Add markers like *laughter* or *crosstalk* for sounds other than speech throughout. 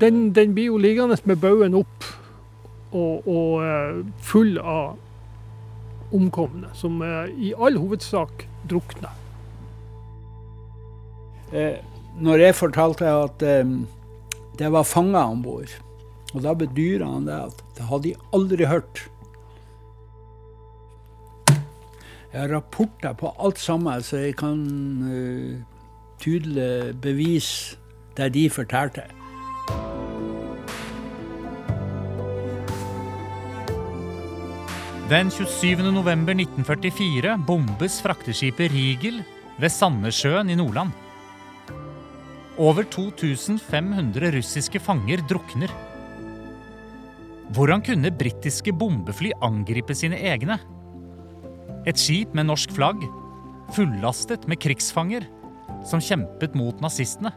Den, den blir jo liggende med baugen opp og, og eh, full av omkomne, som eh, i all hovedsak drukner. Eh, når jeg fortalte at det var fanger om bord, og da bedyra han det at det hadde de aldri hørt. Jeg har rapporter på alt sammen, så jeg kan tydelig bevise det de fortalte. Den 27. november 1944 bombes frakteskipet Rigel ved Sandnessjøen i Nordland. Over 2500 russiske fanger drukner. Hvordan kunne britiske bombefly angripe sine egne? Et skip med norsk flagg, fullastet med krigsfanger, som kjempet mot nazistene.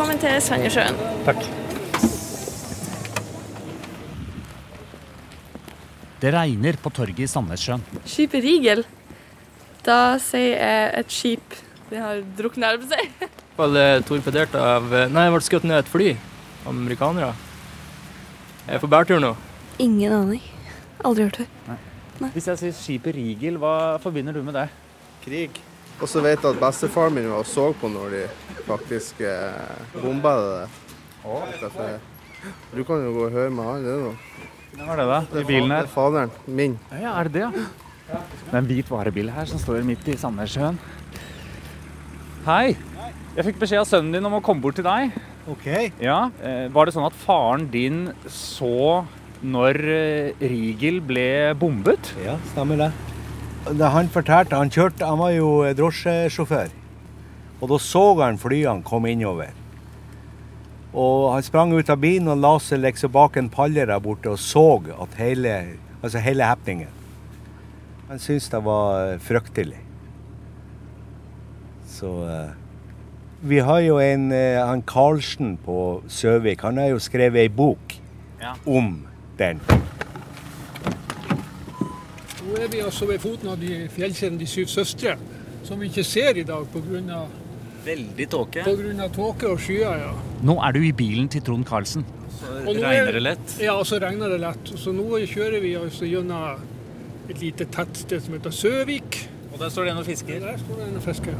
Velkommen til Sandnessjøen. Takk. Det regner på torget i Sandnessjøen. Skipet Rigel. Da sier jeg et skip Det har druknet, holdt jeg på å si. *laughs* Ble torpedert av Nei, jeg ble skutt ned et fly. Amerikanere. Jeg er på bærtur nå. Ingen aning. Aldri hørt før. Hvis jeg sier skipet Rigel, hva forbinder du med det? krig. Og så vet jeg at bestefaren min var og så på når de faktisk eh, bomba det du kan jo gå og høre med han. Det noe. Hva er det, da? I bilen her? Det er faderen min. Ja, er det det, ja? Det er en hvit varebil her som står midt i Sandnessjøen. Hei. Jeg fikk beskjed av sønnen din om å komme bort til deg. Ok. Ja, eh, Var det sånn at faren din så når eh, Rigel ble bombet? Ja, stemmer det. Da han fortalte, han kjørte, han var jo drosjesjåfør. Og da så han flyene komme innover. Og han sprang ut av bilen og la seg liksom bak en palle der borte og så at hele, altså hele happeningen. Han syntes det var fryktelig. Så eh, Vi har jo en eh, han Karlsen på Søvik. Han har jo skrevet ei bok Ja. om den. Nå er vi altså ved foten av de fjellkjeden De syv søstre, som vi ikke ser i dag pga. Veldig tåke. tåke og skyer. ja. Nå er du i bilen til Trond Karlsen. Nå Regner er- det lett? Ja, så regner det lett. Så nå kjører vi altså gjennom et lite tettsted som heter Søvik. Og der står det en og fisker. Der står det en og fisker.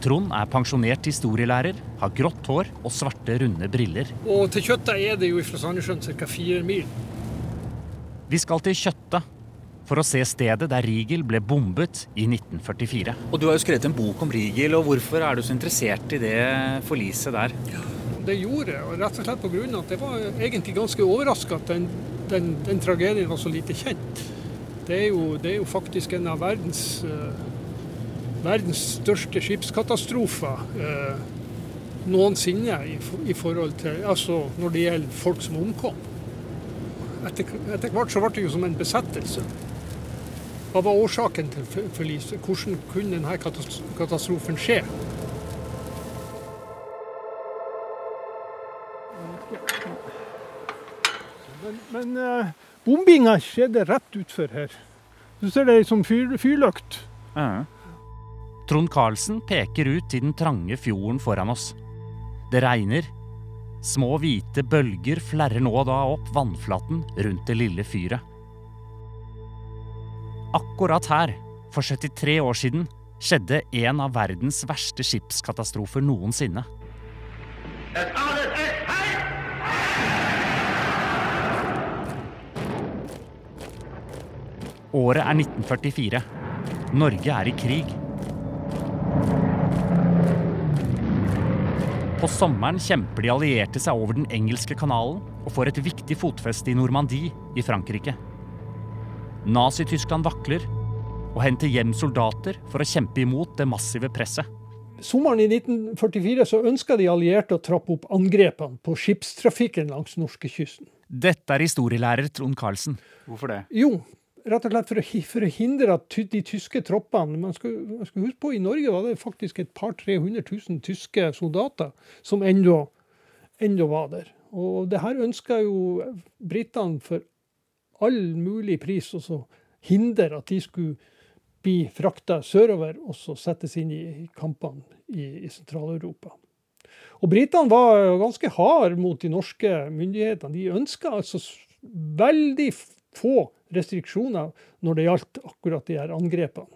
Trond er pensjonert historielærer, har grått hår og svarte, runde briller. Og til Kjøtta er det jo fra Sandnessjøen ca. fire mil. Vi skal til Kjøtta for å se stedet der Rigel ble bombet i 1944. Og du har jo skrevet en bok om Rigel, og hvorfor er du så interessert i det forliset der? Det gjorde jeg, og rett og slett pga. at det var egentlig ganske overraska at den, den, den tragedien var så lite kjent. Det er jo, det er jo faktisk en av verdens, eh, verdens største skipskatastrofer eh, noensinne i, i forhold til Altså når det gjelder folk som omkom. Etter, etter hvert så ble det jo som en besettelse. Hva var årsaken til for- forliset? Hvordan kunne denne katastrofen skje? Men, men eh, bombinga skjedde rett utfor her. Du ser det ei som fyr, fyrlykt. Trond Karlsen peker ut i den trange fjorden foran oss. Det regner. Små hvite bølger flerrer nå og da opp vannflaten rundt det lille fyret. Akkurat her, for 73 år siden, skjedde en av verdens verste skipskatastrofer noensinne. Året er 1944. Norge er i krig. På sommeren kjemper de allierte seg over den engelske kanalen og får et viktig fotfeste i Normandie i Frankrike. Nazi-Tyskland vakler og henter hjem soldater for å kjempe imot det massive presset. Sommeren i 1944 så ønska de allierte å trappe opp angrepene på skipstrafikken langs norskekysten. Dette er historielærer Trond Karlsen. Hvorfor det? Jo, rett og slett for å, for å hindre at de tyske troppene man skal, man skal huske på I Norge var det faktisk et par 300 000 tyske soldater som ennå ennå var der. Og det her ønska jo britene for all mulig pris og så hindre at de skulle bli frakta sørover og så settes inn i kampene i, i Sentral-Europa. Og Britene var ganske harde mot de norske myndighetene. De ønska altså veldig få restriksjoner når det gjaldt akkurat de her angrepene.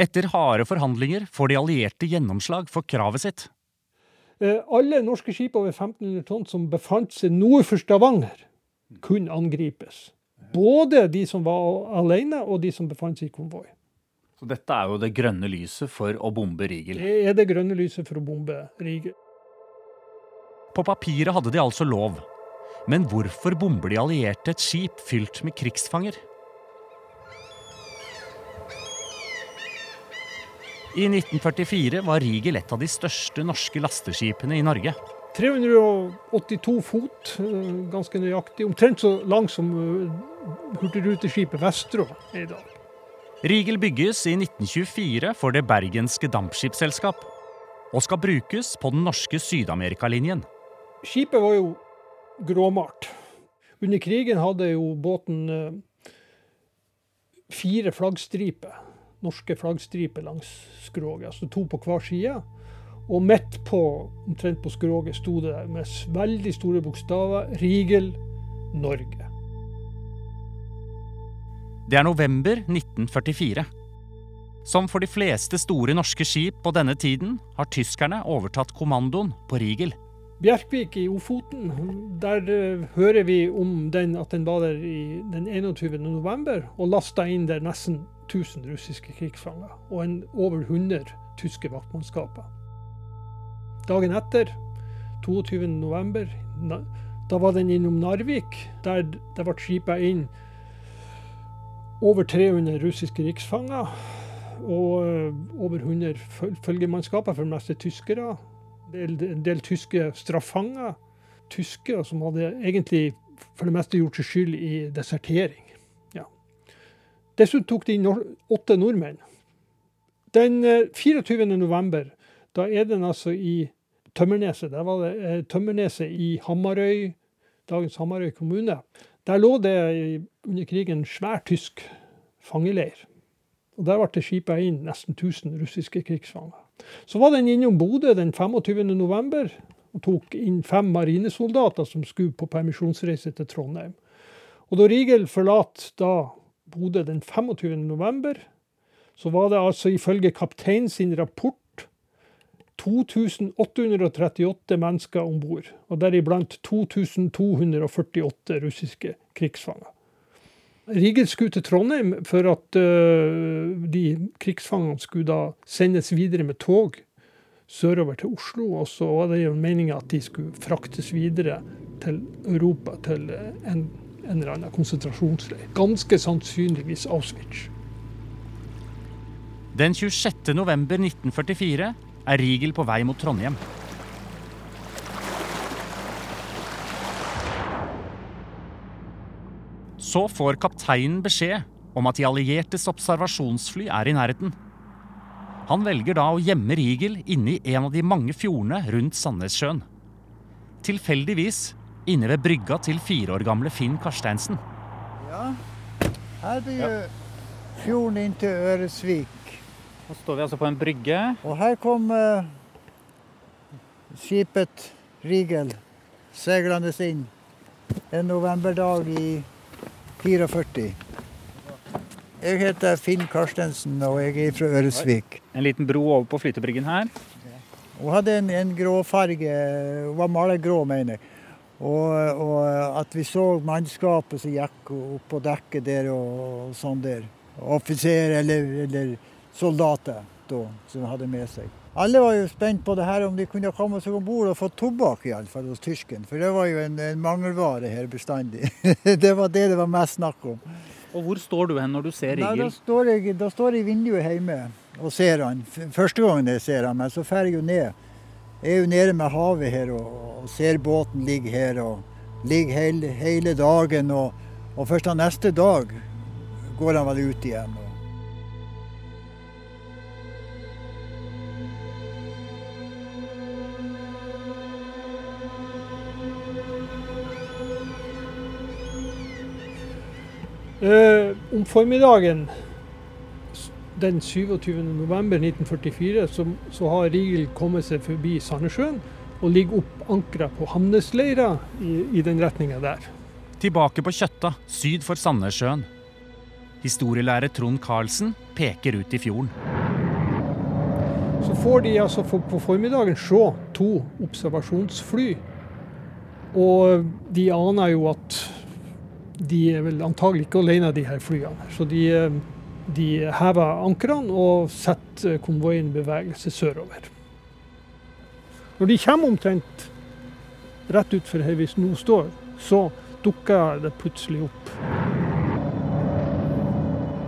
Etter harde forhandlinger får de allierte gjennomslag for kravet sitt. Eh, alle norske skip over 1500 tonn som befant seg nord for Stavanger, kunne angripes. Både de som var alene, og de som befant seg i konvoi. Så dette er jo det grønne lyset for å bombe Rigel. Det er det grønne lyset for å bombe Rigel. På papiret hadde de altså lov. Men hvorfor bomber de allierte et skip fylt med krigsfanger? I 1944 var Rigel et av de største norske lasteskipene i Norge. 382 fot, eh, ganske nøyaktig. Omtrent så lang som eh, hurtigruteskipet Vestrå er i dag. Rigel bygges i 1924 for det bergenske dampskipsselskap, og skal brukes på den norske Syd-Amerikalinjen. Skipet var jo gråmalt. Under krigen hadde jo båten eh, fire flaggstriper, norske flaggstriper langs skroget, altså to på hver side. Og midt på, omtrent på skroget sto det med veldig store bokstaver 'Rigel Norge'. Det er november 1944. Som for de fleste store norske skip på denne tiden har tyskerne overtatt kommandoen på Rigel. Bjerkvik i Ofoten, der uh, hører vi om den at den var der i den 21. november og lasta inn der nesten 1000 russiske krigsfanger og en over 100 tyske vaktmannskaper. Dagen etter, 22. november, da var den innom Narvik, der det ble skipa inn over 300 russiske riksfanger og uh, over 100 følgemannskaper, for det meste tyskere en del tyske straffanger. Tyskere som hadde egentlig for det meste gjort seg skyld i desertering. Ja. Dessuten tok de åtte nordmenn. Den 24. Eh, november, da er den altså i Tømmerneset. Der var det eh, Tømmerneset i Hamarøy, dagens Hamarøy kommune. Der lå det under krigen en svær tysk fangeleir. Og Der ble det skipa inn nesten 1000 russiske krigsfanger. Så var den innom Bodø den 25. november og tok inn fem marinesoldater som skulle på permisjonsreise til Trondheim. Og da Rigel forlater da Bodø den 25. november, så var det altså ifølge kapteinen sin rapport 2838 mennesker om bord, og deriblant 2248 russiske krigsfanger. Rigel skulle til Trondheim for at uh, de krigsfangene skulle da sendes videre med tog sørover til Oslo. Og så var det jo meninga at de skulle fraktes videre til Europa, til en, en eller annen konsentrasjonsleir. Ganske sannsynligvis Auschwitz. Den 26. november 1944 er Rigel på vei mot Trondheim. Så får kapteinen beskjed om at de alliertes observasjonsfly er i nærheten. Han velger da å gjemme Rigel inne i en av de mange fjordene rundt Sandnessjøen. Tilfeldigvis inne ved brygga til fire år gamle Finn Karsteinsen. Ja, her blir jo fjorden inn til Øresvik. Nå står vi altså på en brygge. Og her kom eh, skipet Rigel seilende inn en novemberdag i 44. Jeg heter Finn Karstensen og jeg er fra Øresvik. En liten bro over på flytebryggen her. Hun hadde en, en gråfarge, hun var malergrå, mener jeg. Og, og, at vi så mannskapet som gikk opp på dekket der og, og sånn der. Offiser eller, eller soldater da, som hadde med seg. Alle var jo spent på det her om de kunne komme seg om bord og få tobakk, iallfall hos tysken. For det var jo en, en mangelvare her bestandig. *laughs* det var det det var mest snakk om. Og Hvor står du hen når du ser Rigel? Da, står jeg, da står jeg i vinduet hjemme og ser han. Første gangen jeg ser han, men så drar jeg jo ned. Jeg er jo nede med havet her og, og ser båten ligge her. og Ligger hele, hele dagen. Og, og først da neste dag går han vel ut igjen. Eh, om formiddagen den 27.11.1944 så, så har Rigel kommet seg forbi Sandnessjøen og ligger opp ankra på Hamnesleira i, i den retninga der. Tilbake på Kjøtta, syd for Sandnessjøen. Historielærer Trond Karlsen peker ut i fjorden. Så får de altså på formiddagen se to observasjonsfly. Og de aner jo at de er vel antagelig ikke alene, de her flyene. Så de, de hever ankrene og setter konvoien i bevegelse sørover. Når de kommer omtrent rett utfor her vi nå står, så dukker det plutselig opp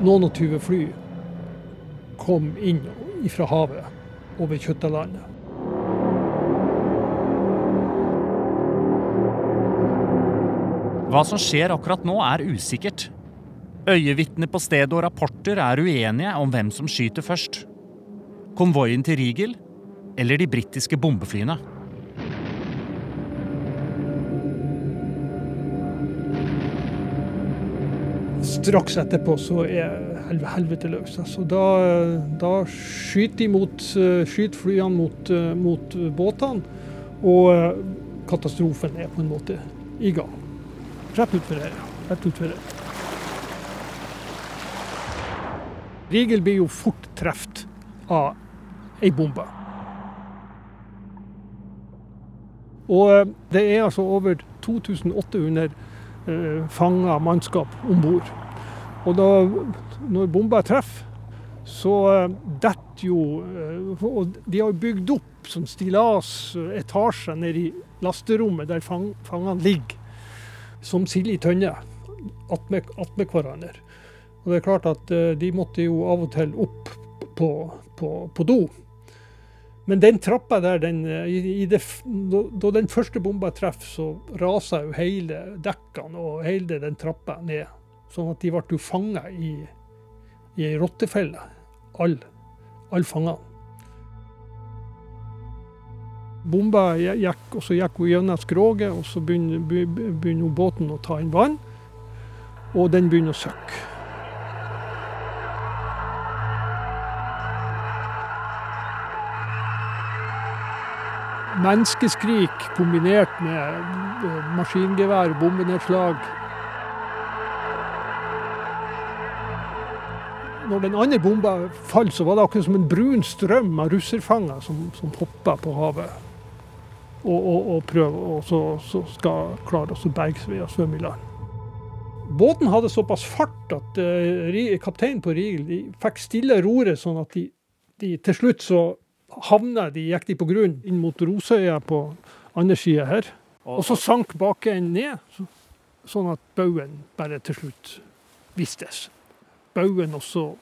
noen og tyve fly kom inn fra havet over Kjøttalandet. Hva som skjer akkurat nå, er usikkert. Øyevitner på stedet og rapporter er uenige om hvem som skyter først. Konvoien til Rigel eller de britiske bombeflyene. Straks etterpå så er helvete løs. Altså, da, da skyter de mot, skyter flyene mot, mot båtene, og katastrofen er på en måte i gang. Rett utfor her. Rett utfor her. Rigel blir jo fort truffet av ei bombe. Og det er altså over 2800 eh, fanga mannskap om bord. Og da, når bomba treffer, så eh, detter jo eh, Og de har bygd opp sånn stillas etasjer nede i lasterommet der fang, fangene ligger, som sild i tønne, attmed hverandre. Og det er klart at de måtte jo av og til opp på, på, på do. Men den trappa der, den, det, da den første bomba treffer, så raser jo hele dekkene og hele den trappa ned. Sånn at de ble fanga i, i ei rottefelle, alle all fangene. Bomba gikk, og så gikk hun gjennom skroget, og så begynner, begynner båten å ta inn vann. Og den begynner å søkke. Menneskeskrik kombinert med maskingevær og bombenedslag. Når den andre bomba falt, så var det akkurat som en brun strøm av russerfanger som, som hoppa på havet. Og, og, og prøve så, så skal klare å berge seg ved å svømme i land. Båten hadde såpass fart at uh, kapteinen på Rigel fikk stille roret, sånn at de, de til slutt så havna de, gikk de på grunn inn mot Rosøya på andre sida her. Og så sank bakenden ned, sånn at baugen bare til slutt vistes. Baugen også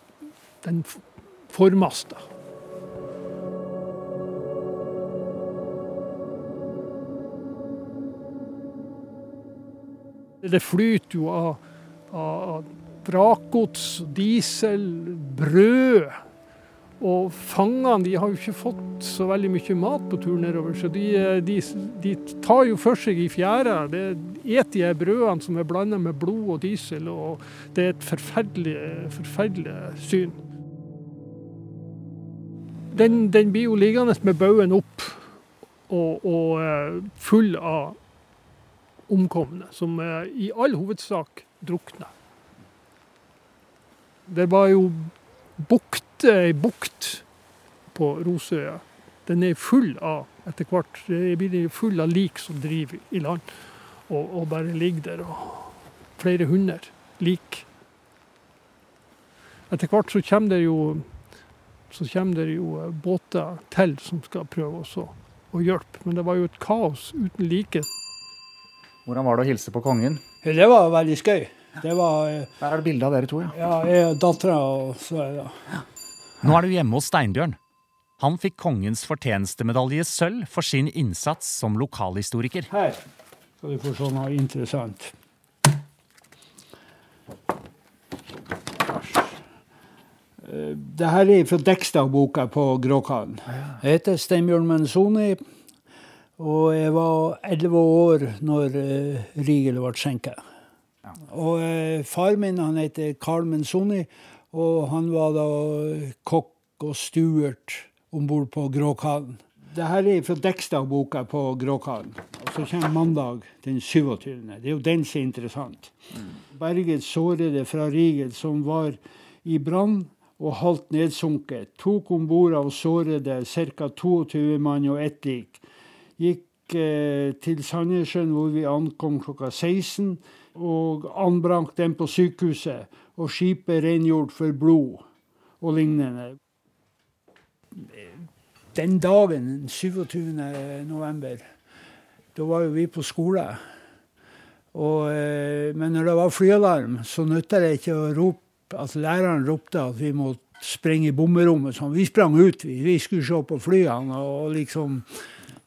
den formasta. Det flyter jo av, av vrakgods, diesel, brød og fangene de har jo ikke fått så veldig mye mat på tur nedover, så de, de, de tar jo for seg i fjæra. Det et de brødene som er blanda med blod og diesel, og det er et forferdelig, forferdelig syn. Den, den, blir jo liggende med baugen opp og, og, eh, full av omkomne, som i all hovedsak drukner. Det var jo bukt, ei bukt på Rosøya. Den er full av etter hvert det blir full av lik som driver i land, og, og bare ligger der. og Flere hundre lik. Etter hvert så kommer det jo så kommer det jo båter til som skal prøve også å hjelpe. Men det var jo et kaos uten like. Hvordan var det å hilse på kongen? Det var veldig skøy. Det var Der er det bilde av dere to, ja. Ja, jeg og dattera og så er det ja. Nå er du hjemme hos Steinbjørn. Han fikk kongens fortjenestemedalje sølv for sin innsats som lokalhistoriker. Her skal du få sånn noe interessant. Det her er fra Dekstad-boka på Gråkallen. Jeg heter Steinbjørn Menzoni, og jeg var elleve år når Rigel ble skjenka. Ja. Og eh, far min han heter Carl Menzoni, og han var da kokk og stuert om bord på Gråkallen. Det her er fra Dekstad-boka på Gråkallen. Og så kommer mandag den 27. Det er jo den som er interessant. Berget sårede fra Rigel som var i brann og halvt nedsunket. Tok om bord av sårede ca. 22 mann og ett lik. Gikk eh, til Sandnessjøen hvor vi ankom klokka 16, og anbrakt dem på sykehuset. Og skipet rengjort for blod og lignende. Den dagen, 27. november, da var jo vi på skole. Og, eh, men når det var flyalarm, så nytta det ikke å rope at læreren ropte at vi måtte sprenge i bomberommet. Sånn. Vi sprang ut, vi. Vi skulle se på flyene. Og, liksom,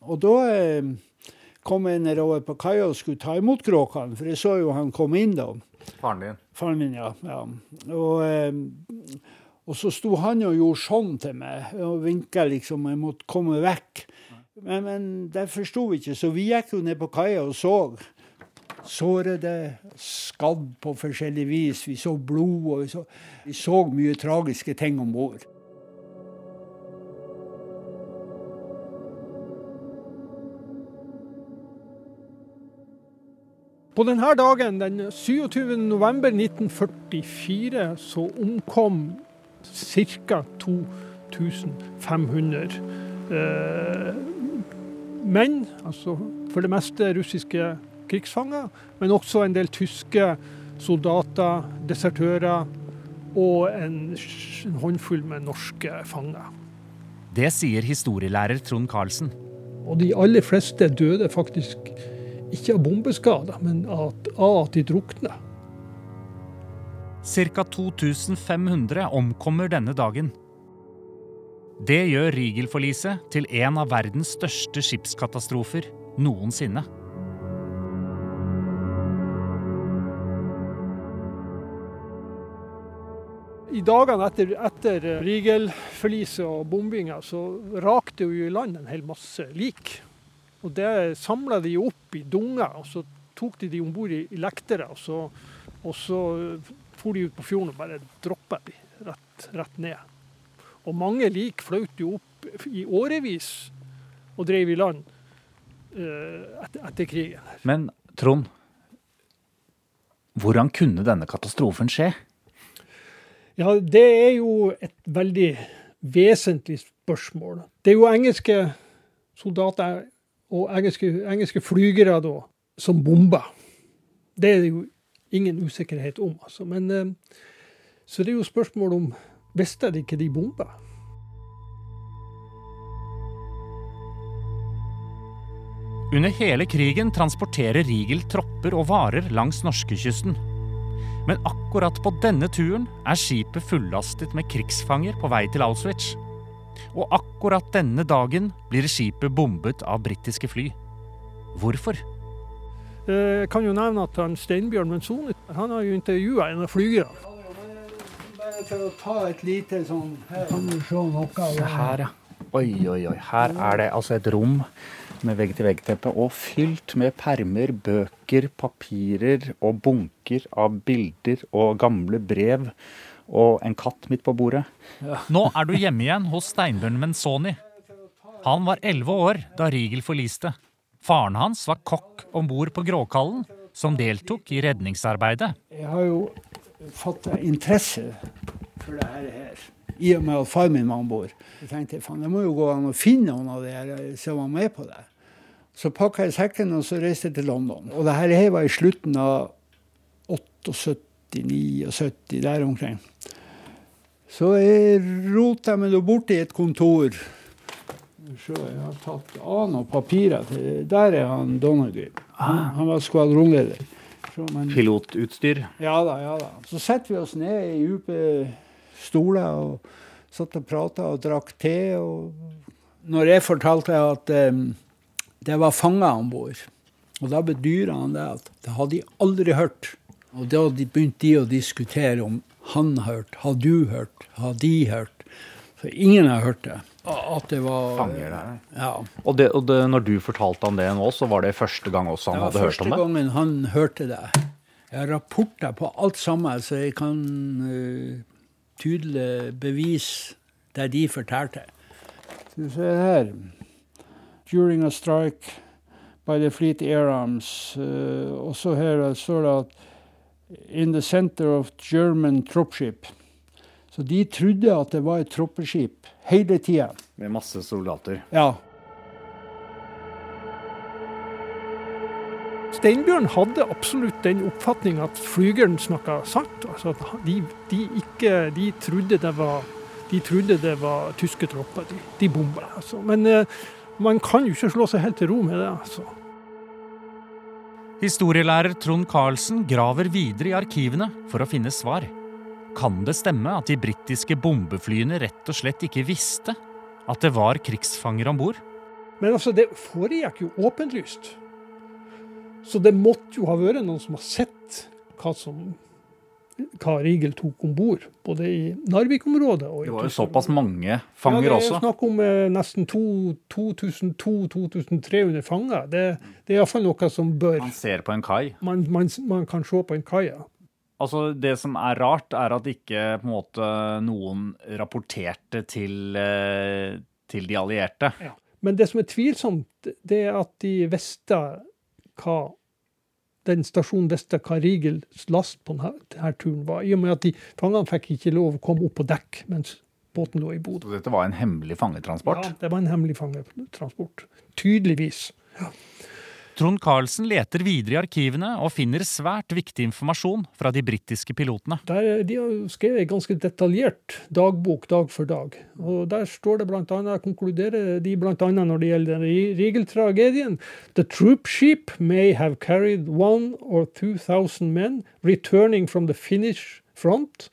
og da eh, kom jeg nedover på kaia og skulle ta imot Gråkan, for jeg så jo han kom inn da. Faren din? Faren min, ja. ja. Og, eh, og så sto han og gjorde sånn til meg og vinka liksom, jeg måtte komme vekk. Men, men det forsto vi ikke, så vi gikk jo ned på kaia og så. Sårede, skadd på forskjellig vis. Vi så blod, og vi så, vi så mye tragiske ting om bord. På denne dagen, den 27. november 1944, så omkom ca. 2500 eh, menn. Altså for det meste russiske krigsfanger, men også en del tyske soldater, desertører og en, en håndfull med norske fanger. Det sier historielærer Trond Karlsen. Og de aller fleste døde faktisk ikke av bombeskader, men av at, de drukner. Ca. 2500 omkommer denne dagen. Det gjør Rigel-forliset til en av verdens største skipskatastrofer noensinne. I dagene etter, etter Rigel-forliset og bombinga, så rakte jo i land en hel masse lik. Og det samla de opp i dunger, og så tok de de om bord i, i lektere. Og så, og så for de ut på fjorden og bare droppa de rett, rett ned. Og mange lik fløt jo opp i årevis og drev i land eh, etter, etter krigen. Men Trond, hvordan kunne denne katastrofen skje? Ja, det er jo et veldig vesentlig spørsmål. Det er jo engelske soldater og engelske, engelske flygere da, som bomber. Det er det jo ingen usikkerhet om. Altså. Men, eh, så det er jo spørsmål om Visste de ikke de bomba? Under hele krigen transporterer Riegel tropper og varer langs norskekysten. Men akkurat på denne turen er skipet fullastet med krigsfanger på vei til Auschwitz. Og akkurat denne dagen blir skipet bombet av britiske fly. Hvorfor? Eh, Jeg kan jo nevne at han Steinbjørn Menzoni han har jo intervjua en av flygerne. Bare for å ta et lite sånn Her kan du se noe. av. Her, ja. Oi, oi, oi. Her er det altså et rom med vegg-til-vegg-teppe og fylt med permer, bøker, papirer og bunker av bilder og gamle brev. Og en katt midt på bordet. Nå er du hjemme igjen hos Steinbjørn Menzoni. Han var elleve år da Rigel forliste. Faren hans var kokk om bord på Gråkallen, som deltok i redningsarbeidet. Jeg har jo fått interesse for det her, her. I og med at far min var om bord. Jeg tenkte faen, det må jo gå an å finne noen av de her som var med på det. Så pakka jeg sekken og så reiste jeg til London. Og det her her var i slutten av 78-79, der omkring. Så jeg rota meg nå borti i et kontor. Så jeg har tatt av noen papirer. til Der er han Donaghy. Han, han var skvadronleder. Pilotutstyr. ja da, ja da. Så setter vi oss ned i dype stoler og satt og prata og drakk te. Og når jeg fortalte at um, det var fanger om bord, og da bedyra han det at det hadde de aldri hørt. Og da begynte de å diskutere om han hørt, har du hørt, har de hørt. For ingen har hørt det. At det var Fanger der. Ja. Og, det, og det, når du fortalte han det nå, så var det første gang også han Det hadde hørt om det? Første gangen han hørte det. Jeg har rapporter på alt sammen, så jeg kan uh, tydelig bevise det de fortalte. Skal vi se her During a strike by the Fleet Air Arms. Uh, også her står det at In the center of German troppskip. Så de trodde at det var et troppeskip hele tida. Med masse soldater. Ja. Steinbjørn hadde absolutt den oppfatning at flygeren snakka sant. Altså at de, de, ikke, de, trodde det var, de trodde det var tyske tropper. De, de bomba. Altså. Men eh, man kan jo ikke slå seg helt til ro med det. altså. Historielærer Trond Karlsen graver videre i arkivene for å finne svar. Kan det stemme at de britiske bombeflyene rett og slett ikke visste at det var krigsfanger om bord? Men altså, det foregikk jo åpenlyst. Så det måtte jo ha vært noen som har sett hva, som, hva Riegel tok om bord, både i Narvik-området og i Det var jo såpass mange fanger også? ja. Det er snakk om eh, nesten 2200-2300 fanger. Det, det er iallfall noe som bør Man ser på en kai. man, man, man kan se på en kai. Ja. Altså, Det som er rart, er at ikke på en måte noen rapporterte til, eh, til de allierte. Ja. Men det som er tvilsomt, det er at de visste hva den stasjonen visste hva Rigels last på denne, denne turen var. I og med at de fangene fikk ikke lov å komme opp på dekk mens båten lå i Bodø. Så dette var en hemmelig fangetransport. Ja, det var en hemmelig fangetransport. Tydeligvis. Trond Karlsen leter videre i arkivene og finner svært viktig informasjon fra de britiske pilotene. Der, de har skrevet ganske detaljert dagbok dag for dag. Og Der står det blant annet, konkluderer de bl.a. når det gjelder Rigel-tragedien. The troop ship may have carried one or two thousand men returning from the Finnish front,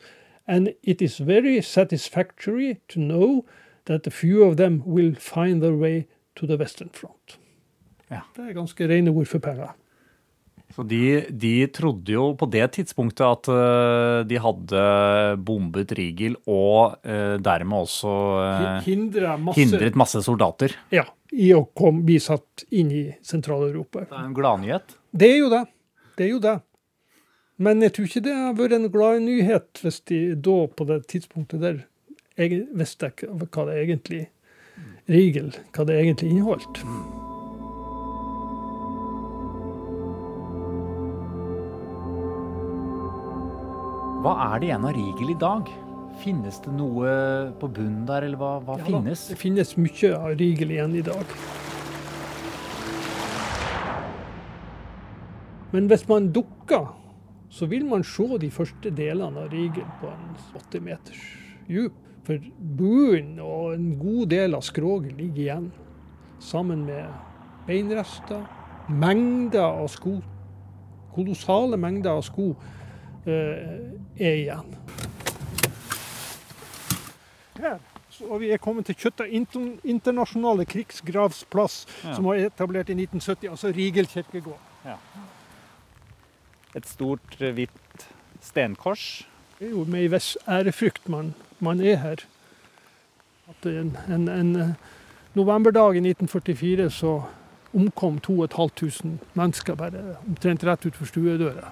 and it is very satisfactory to know that a few of them will find their way to the western front. Ja. Det er ganske rene ord for penger. Så de, de trodde jo på det tidspunktet at uh, de hadde bombet Rigel og uh, dermed også uh, masse hindret masse soldater. ja, i å kom, bli satt inn i Sentral-Europa. Det er en gladnyhet. Det er jo det. Det er jo det. Men jeg tror ikke det har vært en gladnyhet hvis de da, på det tidspunktet der, visste hva det egentlig Rigel, hva det egentlig inneholdt. Hva er det igjen av Rigel i dag? Finnes det noe på bunnen der, eller hva, hva Ja da, finnes? Det finnes mye av Rigel igjen i dag. Men hvis man dukker, så vil man se de første delene av Rigel på en åtte meters dyp. For buen og en god del av skroget ligger igjen, sammen med beinrester, mengder av sko. Kolossale mengder av sko er igjen. Her. Og vi er kommet til Kjøtta internasjonale krigsgravsplass, Ja. som var etablert i 1970, altså Rigel kirkegård. Et stort eh, hvitt stenkors. Det er jo med en viss ærefrykt man, man er her. At en, en, en eh, novemberdag i 1944 så omkom 2500 mennesker bare omtrent rett utenfor stuedøra.